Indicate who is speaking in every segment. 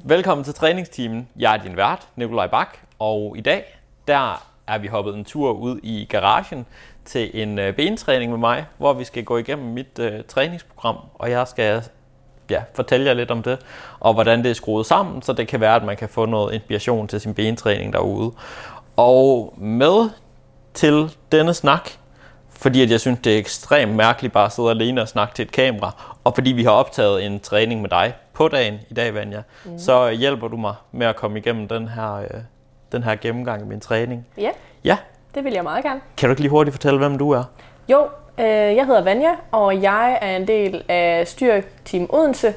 Speaker 1: Velkommen til træningsteamen. Jeg er din vært, Nikolaj Bak, og i dag der er vi hoppet en tur ud i garagen til en øh, bentræning med mig, hvor vi skal gå igennem mit øh, træningsprogram, og jeg skal ja, fortælle jer lidt om det, og hvordan det er skruet sammen, så det kan være, at man kan få noget inspiration til sin bentræning derude. Og med til denne snak, fordi at jeg synes, det er ekstremt mærkeligt bare at sidde alene og snakke til et kamera, og fordi vi har optaget en træning med dig på dagen i dag, Vanja, mm. så hjælper du mig med at komme igennem den her, øh, den her gennemgang af min træning.
Speaker 2: Ja,
Speaker 1: Ja,
Speaker 2: det vil jeg meget gerne.
Speaker 1: kan du ikke lige hurtigt fortælle, hvem du er?
Speaker 2: Jo, øh, jeg hedder Vanja, og jeg er en del af Styrteam Odense.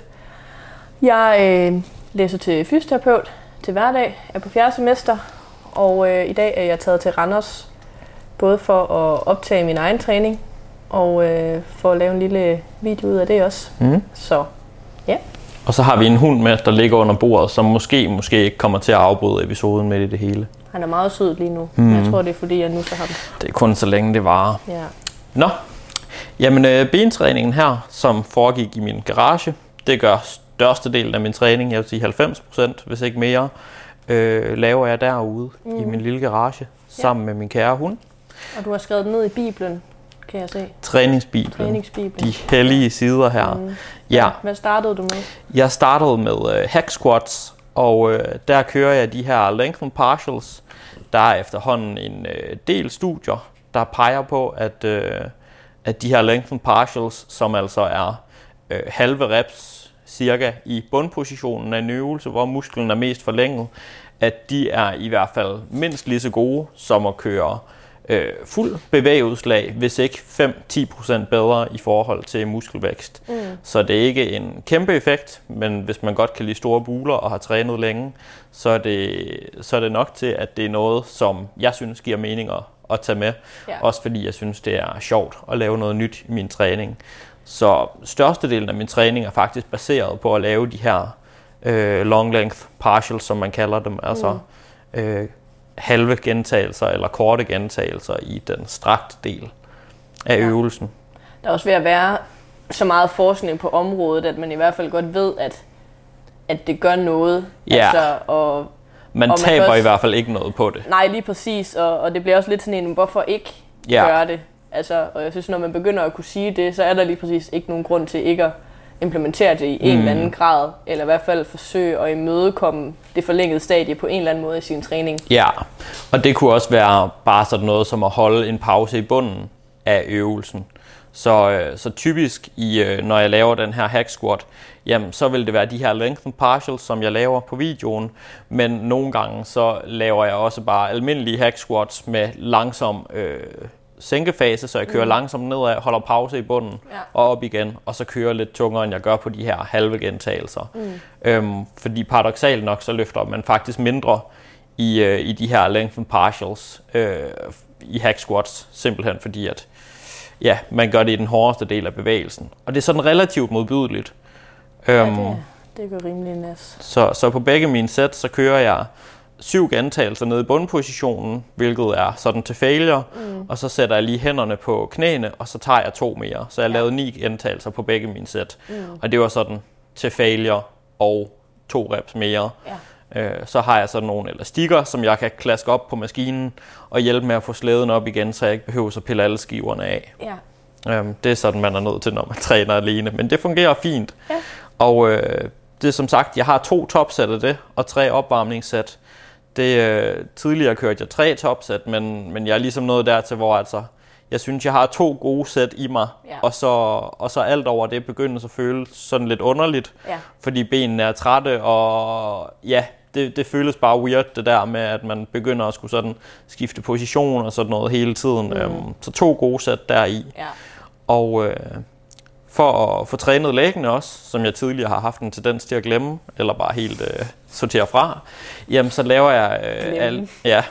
Speaker 2: Jeg øh, læser til fysioterapeut til hverdag, er på fjerde semester, og øh, i dag er jeg taget til Randers, både for at optage min egen træning, og øh, for at lave en lille video ud af det også.
Speaker 1: Mm.
Speaker 2: Så ja,
Speaker 1: Og så har vi en hund med, der ligger under bordet, som måske, måske ikke kommer til at afbryde episoden med i det hele.
Speaker 2: han er meget sød lige nu. Mm. Jeg tror, det er fordi, jeg nu så ham.
Speaker 1: Det er kun så længe det varer.
Speaker 2: Ja.
Speaker 1: Nå, jamen øh, bentræningen her, som foregik i min garage, det gør størstedelen af min træning, jeg vil sige 90%, hvis ikke mere, øh, laver jeg derude mm. i min lille garage, sammen med min kære hund.
Speaker 2: Og du har skrevet ned i Bibelen, kan jeg se.
Speaker 1: Træningsbibelen.
Speaker 2: Træningsbibelen.
Speaker 1: De hellige sider her. Mm. Ja,
Speaker 2: Hvad startede du med?
Speaker 1: jeg startede med øh, hack squats, og øh, der kører jeg de her lengthen partials. Der er efterhånden en øh, del studier, der peger på, at, øh, at de her lengthen partials, som altså er øh, halve reps cirka i bundpositionen af en øvelse, hvor musklen er mest forlænget, at de er i hvert fald mindst lige så gode som at køre øh, fuld bevægeudslag, hvis ikke 5-10% bedre i forhold til muskelvækst. Mm. Så det er ikke en kæmpe effekt, men hvis man godt kan lide store buler og har trænet længe, så er det, så er det nok til, at det er noget, som jeg synes giver mening at, at tage med.
Speaker 2: Ja.
Speaker 1: Også fordi jeg synes, det er sjovt at lave noget nyt i min træning. Så størstedelen af min træning er faktisk baseret på at lave de her øh, long length partials, som man kalder dem. Altså øh, halve gentagelser eller korte gentagelser i den strakte del af
Speaker 2: Ja.
Speaker 1: øvelsen.
Speaker 2: Der er også ved at være så meget forskning på området, at man i hvert fald godt ved, at, at det gør noget.
Speaker 1: Ja.
Speaker 2: Altså, og,
Speaker 1: Man
Speaker 2: Og man
Speaker 1: taber
Speaker 2: kan også-
Speaker 1: i hvert fald ikke noget på det.
Speaker 2: nej, lige præcis. Og, og det bliver også lidt sådan en, hvorfor ikke
Speaker 1: Ja.
Speaker 2: gøre det? Altså, og jeg synes, når man begynder at kunne sige det, så er der lige præcis ikke nogen grund til ikke at implementere det i en eller anden grad, eller i hvert fald forsøge at imødekomme det forlængede stadie på en eller anden måde i sin træning.
Speaker 1: Ja, og det kunne også være bare sådan noget som at holde en pause i bunden af øvelsen. Så, øh, så typisk, i, øh, når jeg laver den her hack squat, jamen, så vil det være de her lengthen partials, som jeg laver på videoen. Men nogle gange, så laver jeg også bare almindelige hack squats med langsom øh, sænkefase, så jeg kører mm. langsomt nedad, holder pause i bunden
Speaker 2: Ja.
Speaker 1: og op igen, og så kører lidt tungere, end jeg gør på de her halve gentagelser. Mm. Øhm, fordi paradoxalt nok, så løfter man faktisk mindre i, øh, i de her lengthen partials øh, i hack squats, simpelthen fordi at ja, man gør det i den hårdeste del af bevægelsen. Og det er sådan relativt modbydeligt.
Speaker 2: Ja,
Speaker 1: Øhm,
Speaker 2: det, det går rimelig næs.
Speaker 1: så, så på begge mine sæt, så kører jeg syv gentagelser nede i bundpositionen, hvilket er sådan til failure, mm. og så sætter jeg lige hænderne på knæene, og så tager jeg to mere. Så jeg
Speaker 2: Ja.
Speaker 1: lavede ni gentagelser på begge mine sæt, mm. og det var sådan til failure og to reps mere.
Speaker 2: Ja.
Speaker 1: Øh, så har jeg sådan nogle elastikker, som jeg kan klaske op på maskinen og hjælpe med at få slæden op igen, så jeg ikke behøver at pille alle skiverne af.
Speaker 2: Ja.
Speaker 1: Øhm, det er sådan, man er nødt til, når man træner alene. Men det fungerer fint.
Speaker 2: Ja.
Speaker 1: Og øh, det er som sagt, jeg har to topsæt af det, og tre opvarmningssæt. Det, øh, tidligere kørte jeg tre topsæt, men, men jeg er ligesom nået dertil, hvor altså, jeg synes, jeg har to gode sæt i mig,
Speaker 2: Ja.
Speaker 1: og, så, og så alt over det begynder at føles sådan lidt underligt,
Speaker 2: Ja.
Speaker 1: fordi benene er trætte, og ja, det, det føles bare weird, det der med, at man begynder at skulle sådan skifte position og sådan noget hele tiden. Mm. Øhm, så to gode sæt deri.
Speaker 2: Ja.
Speaker 1: Og øh, for at få trænet læggene også, som jeg tidligere har haft en tendens til at glemme, eller bare helt øh, sortere fra, jamen så laver jeg øh, al, ja,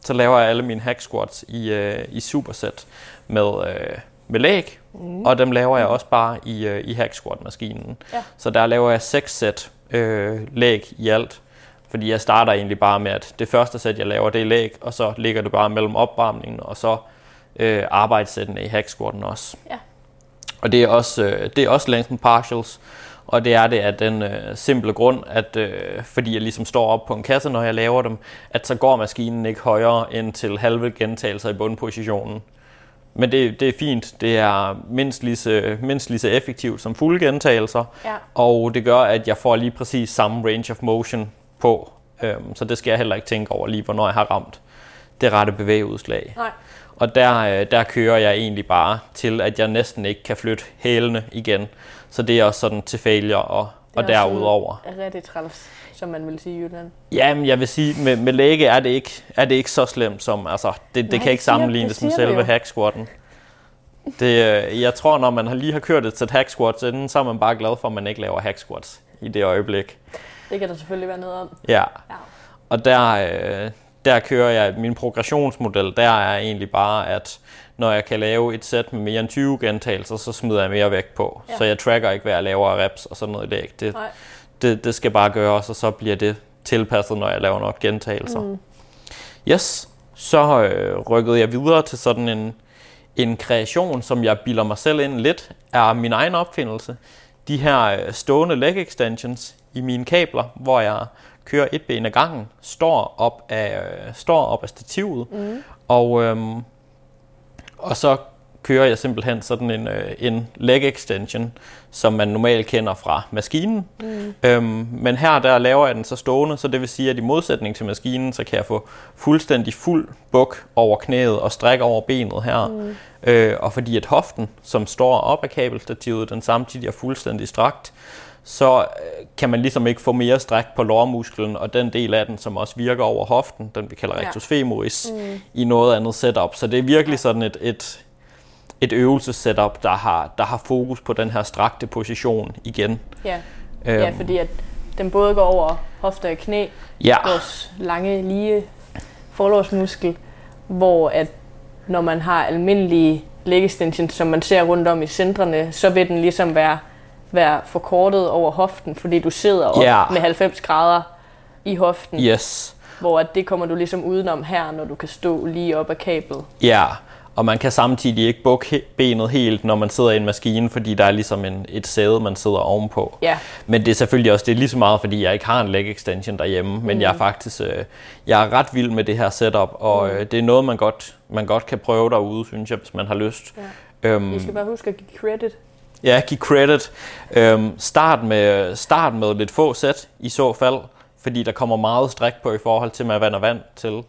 Speaker 1: så laver jeg alle mine hack squats i, øh, i superset med, øh, med læg, mm. og dem laver jeg også bare i, øh, i hack squat maskinen.
Speaker 2: Ja.
Speaker 1: Så der laver jeg seks sæt øh, læg i alt, fordi jeg starter egentlig bare med, at det første sæt, jeg laver, det er læg, og så ligger det bare mellem opvarmningen, og så øh, arbejdssættene i hack squatten også.
Speaker 2: Ja.
Speaker 1: Og det er også, øh, det er også lengthen partials. Og det er det af den øh, simple grund, at øh, fordi jeg ligesom står op på en kasse, når jeg laver dem, at så går maskinen ikke højere end til halve gentagelser i bundpositionen. Men det, det er fint. Det er mindst lige, så, mindst lige så effektivt som fulde gentagelser.
Speaker 2: Ja.
Speaker 1: Og det gør, at jeg får lige præcis samme range of motion på. Øhm, så det skal jeg heller ikke tænke over lige, hvornår jeg har ramt det rette bevægeudslag.
Speaker 2: Nej.
Speaker 1: Og der, øh, der kører jeg egentlig bare til, at jeg næsten ikke kan flytte hælene igen. Så det er også sådan til failure og,
Speaker 2: Det er
Speaker 1: og derudover.
Speaker 2: også rigtig træls, som man vil sige i Jylland.
Speaker 1: Jamen, jeg vil sige, med, med læge er det, ikke, er det ikke så slemt som, altså, det, det
Speaker 2: Nej,
Speaker 1: kan ikke
Speaker 2: det
Speaker 1: sammenlignes
Speaker 2: det
Speaker 1: med selve
Speaker 2: jo.
Speaker 1: hack squatten. Det, øh, jeg tror, når man lige har kørt et sæt hack squats inden, så er man bare glad for, at man ikke laver hack squats i det øjeblik.
Speaker 2: Det kan der selvfølgelig være noget om.
Speaker 1: Ja,
Speaker 2: Ja.
Speaker 1: og der, øh, der kører jeg, min progressionsmodel, der er egentlig bare, at når jeg kan lave et sæt med mere end 20 gentagelser, så smider jeg mere vægt på.
Speaker 2: Ja.
Speaker 1: Så jeg tracker ikke, hvad jeg laver af reps og sådan noget. Det,
Speaker 2: Nej.
Speaker 1: det, det skal bare gøres, og så bliver det tilpasset, når jeg laver nok gentagelser. Mm. Yes, så øh, rykkede jeg videre til sådan en, en kreation, som jeg bilder mig selv ind lidt, er min egen opfindelse. De her øh, stående leg extensions i mine kabler, hvor jeg kører et ben ad gangen, står op af, øh, står op af stativet, mm. og, øhm, og så kører jeg simpelthen sådan en, øh, en leg extension, som man normalt kender fra maskinen. Mm. Øhm, men her der laver jeg den så stående, så det vil sige, at i modsætning til maskinen, så kan jeg få fuldstændig fuld buk over knæet og stræk over benet her. Mm. Øh, og fordi at hoften, som står op af kabelstativet, den samtidig er fuldstændig strakt, så øh, kan man ligesom ikke få mere stræk på lårmusklen, og den del af den, som også virker over hoften, den vi kalder
Speaker 2: Ja.
Speaker 1: rectus femoris, mm. i noget andet setup. Så det er virkelig sådan et, et, et øvelsesetup, der har, der har fokus på den her strakte position igen.
Speaker 2: Ja. ja,
Speaker 1: Øhm.
Speaker 2: fordi at den både går over hofte og knæ,
Speaker 1: Ja,
Speaker 2: vores lange, lige forlårsmuskel, hvor at når man har almindelige leg extensions, som man ser rundt om i centrene, så vil den ligesom være, være forkortet over hoften, fordi du sidder op
Speaker 1: Ja.
Speaker 2: med 90 grader i hoften,
Speaker 1: yes.
Speaker 2: hvor at det kommer du ligesom udenom her, når du kan stå lige op ad kablet.
Speaker 1: Ja, og man kan samtidig ikke bukke benet helt, når man sidder i en maskine, fordi der er ligesom en, et sæde, man sidder ovenpå.
Speaker 2: Ja,
Speaker 1: Men det er selvfølgelig også det er lige så meget, fordi jeg ikke har en leg extension derhjemme, men jeg er faktisk øh, jeg er ret vild med det her setup, og øh, det er noget, man godt, man godt kan prøve derude, synes jeg, hvis man har lyst.
Speaker 2: Ja.
Speaker 1: Øhm,
Speaker 2: vi skal bare huske at give credit.
Speaker 1: Ja, giv credit. Øhm, start, med, start med lidt få sæt i så fald, fordi der kommer meget stræk på i forhold til, hvad man er vant til.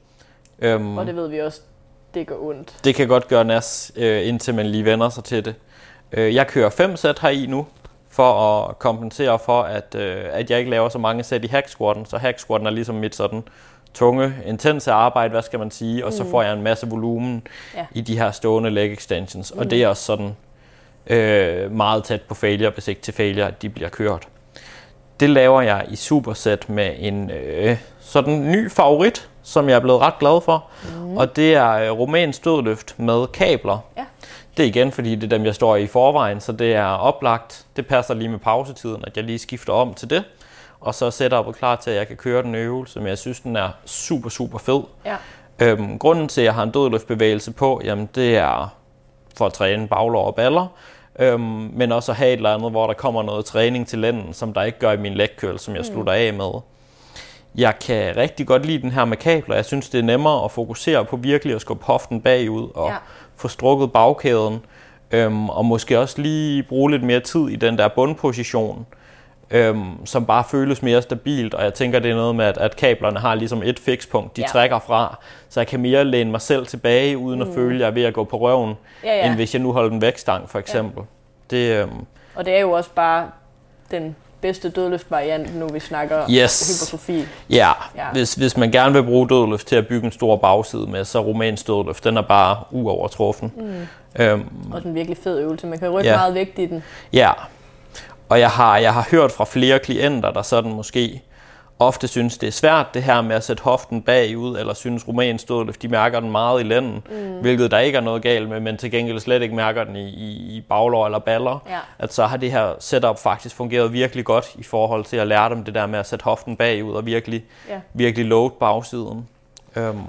Speaker 1: Øhm,
Speaker 2: Og det ved vi også, det gør ondt.
Speaker 1: det kan godt gøre nas, øh, indtil man lige vender sig til det. Øh, jeg kører fem sæt her i nu, for at kompensere for, at, øh, at jeg ikke laver så mange sæt i hack squatten. Så hack squatten er ligesom mit sådan tunge, intense arbejde, hvad skal man sige, og så får jeg en masse volumen
Speaker 2: Ja.
Speaker 1: i de her stående leg extensions. Og det er også sådan øh, meget tæt på failure, hvis ikke til failure, at de bliver kørt. Det laver jeg i supersæt med en øh, sådan ny favorit, som jeg er blevet ret glad for. Mm. Og det er øh, rumænsk dødløft med kabler.
Speaker 2: Ja.
Speaker 1: Det er igen, fordi det er dem, jeg står i i forvejen, så det er oplagt. Det passer lige med pausetiden, at jeg lige skifter om til det. Og så sætter jeg klar til, at jeg kan køre den øvelse, men jeg synes, den er super, super fed.
Speaker 2: Ja.
Speaker 1: Øhm, grunden til, at jeg har en dødløftbevægelse på, jamen det er for at træne baglår og baller, øhm, men også at have et eller andet, hvor der kommer noget træning til lænden, som der ikke gør i min lægkøl, som jeg
Speaker 2: Mm.
Speaker 1: slutter af med. Jeg kan rigtig godt lide den her med kabler. Jeg synes, det er nemmere at fokusere på virkelig at skubbe hoften bagud og Ja. få strukket bagkæden, øhm, og måske også lige bruge lidt mere tid i den der bundposition, øhm, som bare føles mere stabilt, og jeg tænker, det er noget med, at, at kablerne har ligesom et fikspunkt, de
Speaker 2: Ja.
Speaker 1: ja. trækker fra, så jeg kan mere læne mig selv tilbage, uden at føle, at jeg er ved at gå på røven,
Speaker 2: Mm. Ja, ja.
Speaker 1: end hvis jeg nu holder en vækstang, for eksempel. Det, øhm,
Speaker 2: Og det er jo også bare den bedste dødløftvariant, nu vi snakker
Speaker 1: Yes.
Speaker 2: hypertrofi.
Speaker 1: ja,
Speaker 2: Ja.
Speaker 1: ja. Hvis, hvis man gerne vil bruge dødløft til at bygge en stor bagside med, så rumænsk dødløft, den er bare uovertruffen. Mm. Øhm,
Speaker 2: Også en virkelig fed øvelse. Man kan rykke
Speaker 1: Ja.
Speaker 2: meget vægt i den.
Speaker 1: Ja, og jeg har, jeg har hørt fra flere klienter, der sådan måske ofte synes, det er svært det her med at sætte hoften bagud, eller synes rumænsk dødløft, de mærker den meget i lænden, mm. hvilket der ikke er noget galt med, men til gengæld slet ikke mærker den i, i, i baglår eller baller.
Speaker 2: Ja.
Speaker 1: At så har det her setup faktisk fungeret virkelig godt i forhold til at lære dem det der med at sætte hoften bagud og virkelig,
Speaker 2: Ja.
Speaker 1: virkelig load bagsiden. Øhm,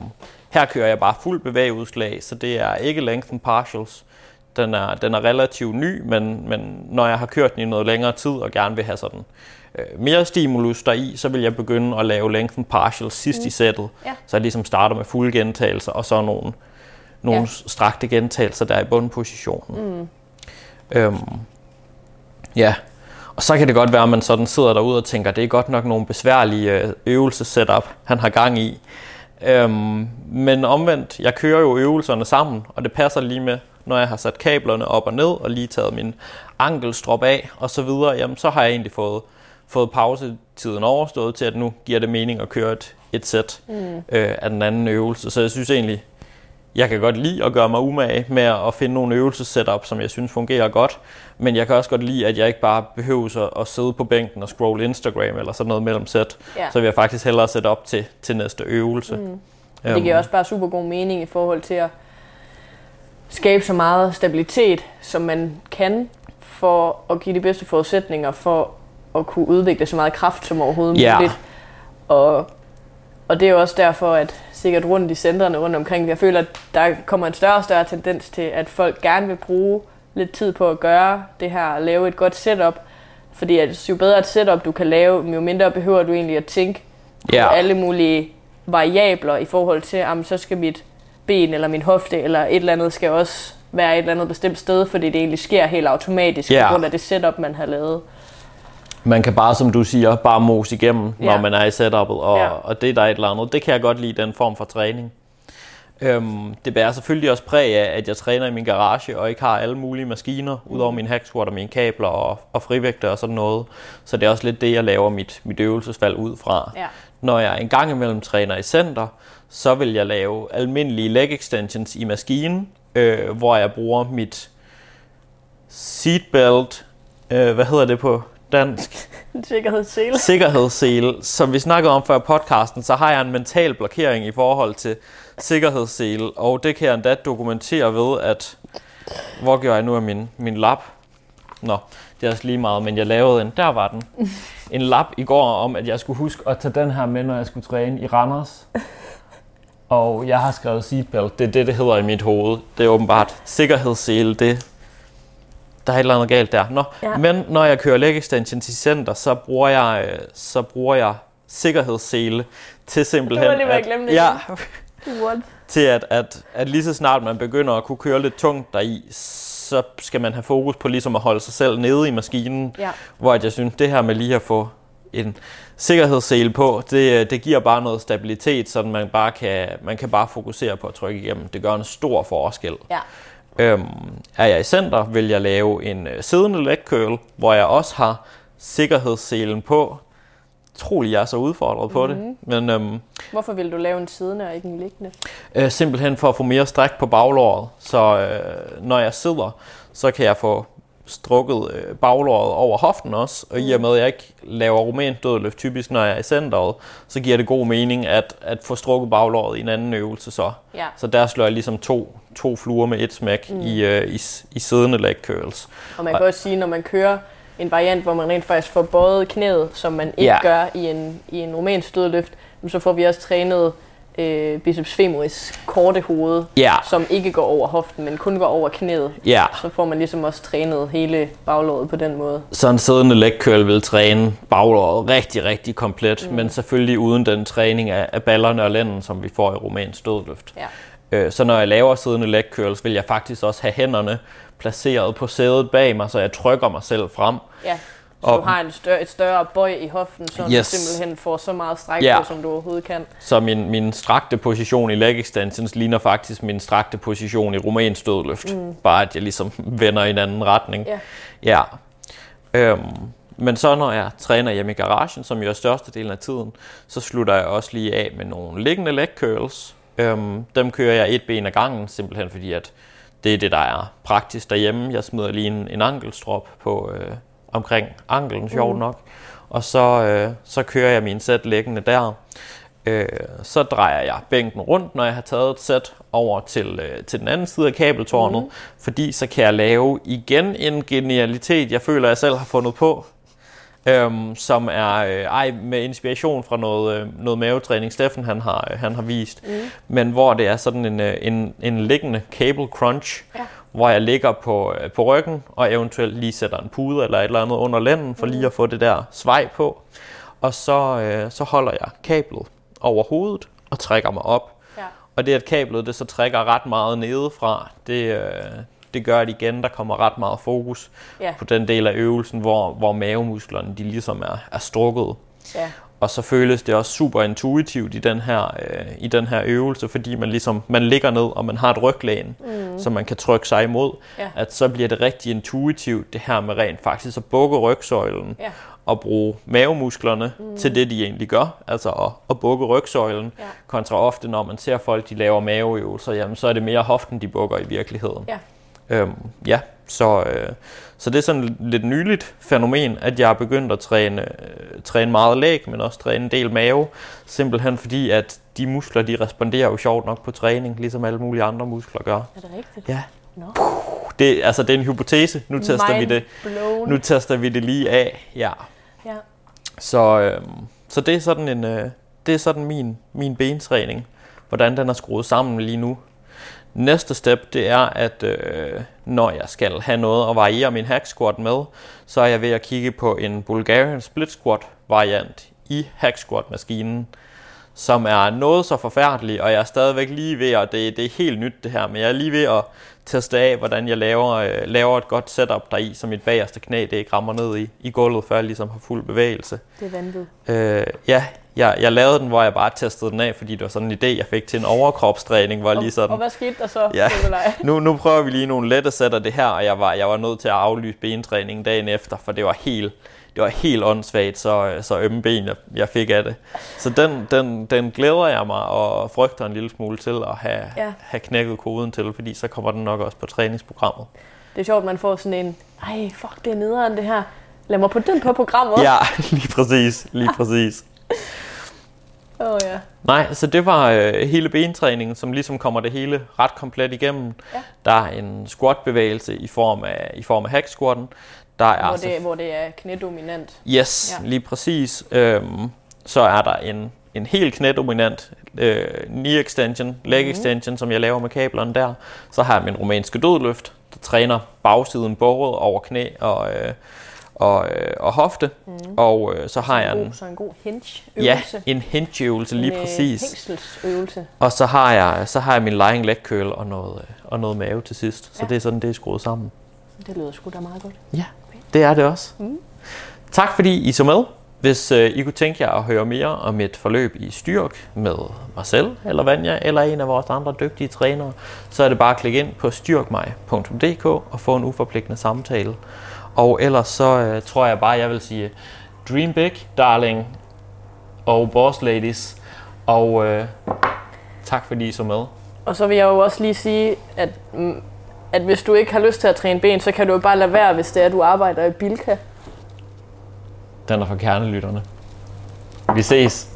Speaker 1: her kører jeg bare fuld bevægeudslag, så det er ikke lengthen partials. Den er, den er relativt ny, men, men når jeg har kørt den i noget længere tid og gerne vil have sådan øh, mere stimulus deri, så vil jeg begynde at lave lengthen partials sidst mm. i sættet.
Speaker 2: Ja.
Speaker 1: Så jeg ligesom starter med fulde gentagelser, og så nogle, nogle
Speaker 2: Ja.
Speaker 1: ja. strakte gentagelser der i bundpositionen. Mm. Øhm, ja, og så kan det godt være, at man sådan sidder derude og tænker, det er godt nok nogle besværlige øh, øvelsesetup, han har gang i. Øhm, men omvendt, jeg kører jo øvelserne sammen, og det passer lige med, når jeg har sat kablerne op og ned, og lige taget min ankelstrop af, og så videre, jamen så har jeg egentlig fået, fået pausetiden overstået til, at nu giver det mening at køre et, et sæt mm. øh, af den anden øvelse. Så jeg synes egentlig, jeg kan godt lide at gøre mig umage med at finde nogle øvelsesetup, som jeg synes fungerer godt, men jeg kan også godt lide, at jeg ikke bare behøver at, at sidde på bænken og scrolle Instagram eller sådan noget mellem sæt.
Speaker 2: Ja.
Speaker 1: Så vil jeg faktisk hellere sætte op til, til næste øvelse. Mm.
Speaker 2: Det giver også bare super god mening i forhold til at skabe så meget stabilitet, som man kan, for at give de bedste forudsætninger for at kunne udvikle så meget kraft som overhovedet
Speaker 1: Ja.
Speaker 2: muligt. Og, og det er jo også derfor, at sikkert rundt i centrene rundt omkring, jeg føler, at der kommer en større og større tendens til, at folk gerne vil bruge lidt tid på at gøre det her, og lave et godt setup. Fordi at jo bedre et setup du kan lave, jo mindre behøver du egentlig at tænke
Speaker 1: Ja.
Speaker 2: på alle mulige variabler i forhold til, om så skal mit ben eller min hofte eller et eller andet skal også være et eller andet bestemt sted, fordi det egentlig sker helt automatisk på grund af det setup, man har lavet.
Speaker 1: Man kan bare, som du siger, bare mose igennem, når
Speaker 2: Ja.
Speaker 1: man er i setupet, og,
Speaker 2: ja.
Speaker 1: og det er der et eller andet. Det kan jeg godt lide, den form for træning. Øhm, det bærer selvfølgelig også præg af, at jeg træner i min garage, og ikke har alle mulige maskiner, udover min hack squat og mine kabler og, og frivægter og sådan noget. Så det er også lidt det, jeg laver mit, mit øvelsesvalg ud fra.
Speaker 2: Ja.
Speaker 1: Når jeg en gang imellem træner i center, så vil jeg lave almindelige leg extensions i maskinen, øh, hvor jeg bruger mit seatbelt, øh, hvad hedder det på dansk?
Speaker 2: Sikkerhedssele.
Speaker 1: sikkerhedssele. Som vi snakkede om før podcasten, så har jeg en mental blokering i forhold til sikkerhedssele, og det kan jeg endda dokumentere ved, at... Hvor gjorde jeg nu af min, min lap? Nå, det er også lige meget, men jeg lavede en, der var den, en lap i går om, at jeg skulle huske at tage den her med, når jeg skulle træne i Randers. Og jeg har skrevet seatbelt, det er det, det hedder i mit hoved. Det er åbenbart sikkerhedssele, det, der er et eller andet galt der. Nå,
Speaker 2: Ja.
Speaker 1: Men når jeg kører leg extensions i center, så bruger jeg, øh, så bruger jeg sikkerhedssele til simpelthen...
Speaker 2: Det var lige,
Speaker 1: at-
Speaker 2: glemte
Speaker 1: Ja,
Speaker 2: What?
Speaker 1: til at, at, at lige så snart man begynder at kunne køre lidt tungt deri, så skal man have fokus på ligesom at holde sig selv nede i maskinen.
Speaker 2: Ja.
Speaker 1: Hvor jeg synes, det her med lige at få en sikkerhedssele på, det, det giver bare noget stabilitet, så man bare kan, man kan bare fokusere på at trykke igennem. Det gør en stor forskel.
Speaker 2: Ja.
Speaker 1: Øhm, er jeg i center, vil jeg lave en øh, siddende leg curl, hvor jeg også har sikkerhedsselen på. Trolig jeg er så udfordret på det, men øhm,
Speaker 2: Hvorfor vil du lave en siddende og ikke en liggende?
Speaker 1: øh, simpelthen for at få mere stræk på baglåret. Så øh, når jeg sidder, så kan jeg få strukket øh, baglåret over hoften også, og i og med at jeg ikke laver rumænsk dødløft typisk, når jeg er i centeret, så giver det god mening at, at få strukket baglåret i en anden øvelse så.
Speaker 2: Ja.
Speaker 1: Så der slår jeg ligesom to, to fluer med et smæk mm. i, øh, i, i siddende leg curls.
Speaker 2: Og man kan også sige, når man kører en variant, hvor man rent faktisk får bøjet knæet, som man ikke
Speaker 1: Ja.
Speaker 2: gør i en, i en romansk stødløft, så får vi også trænet øh, biceps femoris korte hoved,
Speaker 1: Ja,
Speaker 2: som ikke går over hoften, men kun går over knæet.
Speaker 1: ja.
Speaker 2: Så får man ligesom også trænet hele baglåret på den måde.
Speaker 1: Så en siddende leg curl vil træne baglåret rigtig, rigtig komplet, mm. men selvfølgelig uden den træning af, af ballerne og lænden, som vi får i rumænsk dødløft.
Speaker 2: Ja.
Speaker 1: Øh, Så når jeg laver siddende leg curls, vil jeg faktisk også have hænderne placeret på sædet bag mig, så jeg trykker mig selv frem.
Speaker 2: Ja. Så
Speaker 1: Og-
Speaker 2: du har en større, et større bøj i hoften, så yes. Du simpelthen får så meget stræk
Speaker 1: Ja.
Speaker 2: på, som du overhovedet kan.
Speaker 1: Så min, min strakte position i leg extensions ligner faktisk min strakte position i rumænsk dødløft. Mm. Bare at jeg ligesom vender i en anden retning.
Speaker 2: Ja.
Speaker 1: Ja. Øhm, men så når jeg træner hjemme i garagen, som jo er størstedelen af tiden, så slutter jeg også lige af med nogle liggende leg curls. Øhm, dem kører jeg et ben ad gangen, simpelthen fordi at det er det, der er praktisk derhjemme. Jeg smider lige en, en ankelstrop på øh, omkring ankelen, sjovt
Speaker 2: Mm.
Speaker 1: nok. Og så, øh, så kører jeg min sæt liggende der. Øh, så drejer jeg bænken rundt, når jeg har taget et sæt over til, øh, til den anden side af kabeltårnet, mm. fordi så kan jeg lave igen en genialitet, jeg føler, jeg selv har fundet på, øhm, som er øh, ej, med inspiration fra noget, øh, noget mavetræning, Steffen han har, øh, han har vist, mm. men hvor det er sådan en, øh, en, en liggende cable crunch,
Speaker 2: Ja.
Speaker 1: hvor jeg ligger på, øh, på ryggen, og eventuelt lige sætter en pude eller et eller andet under lænden, for lige at få det der svej på. Og så, øh, så holder jeg kablet over hovedet og trækker mig op.
Speaker 2: Ja.
Speaker 1: Og det, at kablet det så trækker ret meget nedefra, det, øh, det gør, at igen, der kommer ret meget fokus
Speaker 2: Ja.
Speaker 1: på den del af øvelsen, hvor, hvor mavemusklerne de ligesom er, er strukket.
Speaker 2: Ja.
Speaker 1: Og så føles det også super intuitivt i den her, øh, i den her øvelse, fordi man ligesom man ligger ned, og man har et ryglæn, mm. som man kan trykke sig imod.
Speaker 2: Ja.
Speaker 1: At så bliver det rigtig intuitivt, det her med rent faktisk at bukke rygsøjlen
Speaker 2: Ja.
Speaker 1: og bruge mavemusklerne mm. til det, de egentlig gør, altså at, at bukke rygsøjlen,
Speaker 2: Ja.
Speaker 1: kontra ofte, når man ser folk, de laver maveøvelser, jamen, så er det mere hoften, de bukker i virkeligheden.
Speaker 2: Ja.
Speaker 1: Øhm, ja, så, øh, så det er sådan et lidt nyligt fænomen, at jeg har begyndt at træne, øh, træne meget læg, men også træne en del mave, simpelthen fordi, at de muskler, de responderer jo sjovt nok på træning, ligesom alle mulige andre muskler gør.
Speaker 2: Er det rigtigt?
Speaker 1: Ja,
Speaker 2: Nå.
Speaker 1: det, altså, det er en hypotese, nu tester, vi det,
Speaker 2: blown.
Speaker 1: nu tester vi det lige af, ja.
Speaker 2: Ja.
Speaker 1: Så, øh, så det er sådan en, øh, det er sådan min, min bentræning, hvordan den er skruet sammen lige nu. Næste step, det er, at øh, når jeg skal have noget at variere min hack squat med, så er jeg ved at kigge på en Bulgarian split squat variant i hack squat maskinen, som er noget så forfærdelig, og jeg er stadigvæk lige ved at, det, det er helt nyt det her, men jeg er lige ved at teste af, hvordan jeg laver, øh, laver et godt setup deri, så mit bagerste knæ det ikke rammer ned i, i gulvet, før jeg ligesom har fuld bevægelse.
Speaker 2: Det er vanvittigt.
Speaker 1: Øh, ja, jeg, jeg lavede den, hvor jeg bare testede den af, fordi det var sådan en idé, jeg fik til en overkropstræning, hvor jeg lige
Speaker 2: Og,
Speaker 1: sådan,
Speaker 2: og hvad skete der så,
Speaker 1: Ja. Nu, nu prøver vi lige nogle lette sæt af det her, og jeg var, jeg var nødt til at aflyse bentræningen dagen efter, for det var helt, det var helt åndssvagt, så, så ømme ben, jeg, jeg fik af det. Så den, den, den glæder jeg mig og frygter en lille smule til at have,
Speaker 2: Ja.
Speaker 1: have knækket koden til, fordi så kommer den nok også på træningsprogrammet.
Speaker 2: Det er sjovt, man får sådan en, ej, fuck, det er nederen det her. Lad mig putte den på programmet.
Speaker 1: Ja, lige præcis, lige præcis.
Speaker 2: Oh, ja.
Speaker 1: Nej, så det var øh, hele bentræningen, som ligesom kommer det hele ret komplet igennem.
Speaker 2: Ja.
Speaker 1: Der er en squat-bevægelse i form af, i form af hack squatten. Der er
Speaker 2: Hvor
Speaker 1: så-
Speaker 2: det, hvor det er knædominant.
Speaker 1: Yes, Ja. lige præcis. Øhm, så er der en, en helt knædominant øh, knee extension, leg
Speaker 2: Mhm.
Speaker 1: extension, som jeg laver med kablerne der. Så har jeg min romanske dødløft, der træner bagsiden båret over knæ og, øh, og, øh, og hofte. Mm. Og øh, så har jeg
Speaker 2: en
Speaker 1: en,
Speaker 2: god, så en god hinge-øvelse.
Speaker 1: ja, en hinge-øvelse lige
Speaker 2: en, øh,
Speaker 1: præcis.
Speaker 2: Hængselsøvelse.
Speaker 1: Og så har jeg, så har jeg min lying leg curl og noget, øh, og noget mave til sidst. Så
Speaker 2: Ja.
Speaker 1: det er sådan, det er skruet sammen.
Speaker 2: Det lyder sgu da meget godt.
Speaker 1: Ja, det er det også. Mm. Tak fordi I så med. Hvis øh, I kunne tænke jer at høre mere om et forløb i styrk med mig selv, eller Vanja, eller en af vores andre dygtige trænere, så er det bare at klikke ind på styrkmig.dk og få en uforpligtende samtale. Og ellers så øh, tror jeg bare, jeg vil sige Dream Big, darling, og boss ladies. Og øh, tak fordi I så med.
Speaker 2: Og så vil jeg jo også lige sige, at, mm, at hvis du ikke har lyst til at træne ben, så kan du jo bare lade være, hvis det er, at du arbejder i Bilka.
Speaker 1: Den er for kernelytterne. Vi ses.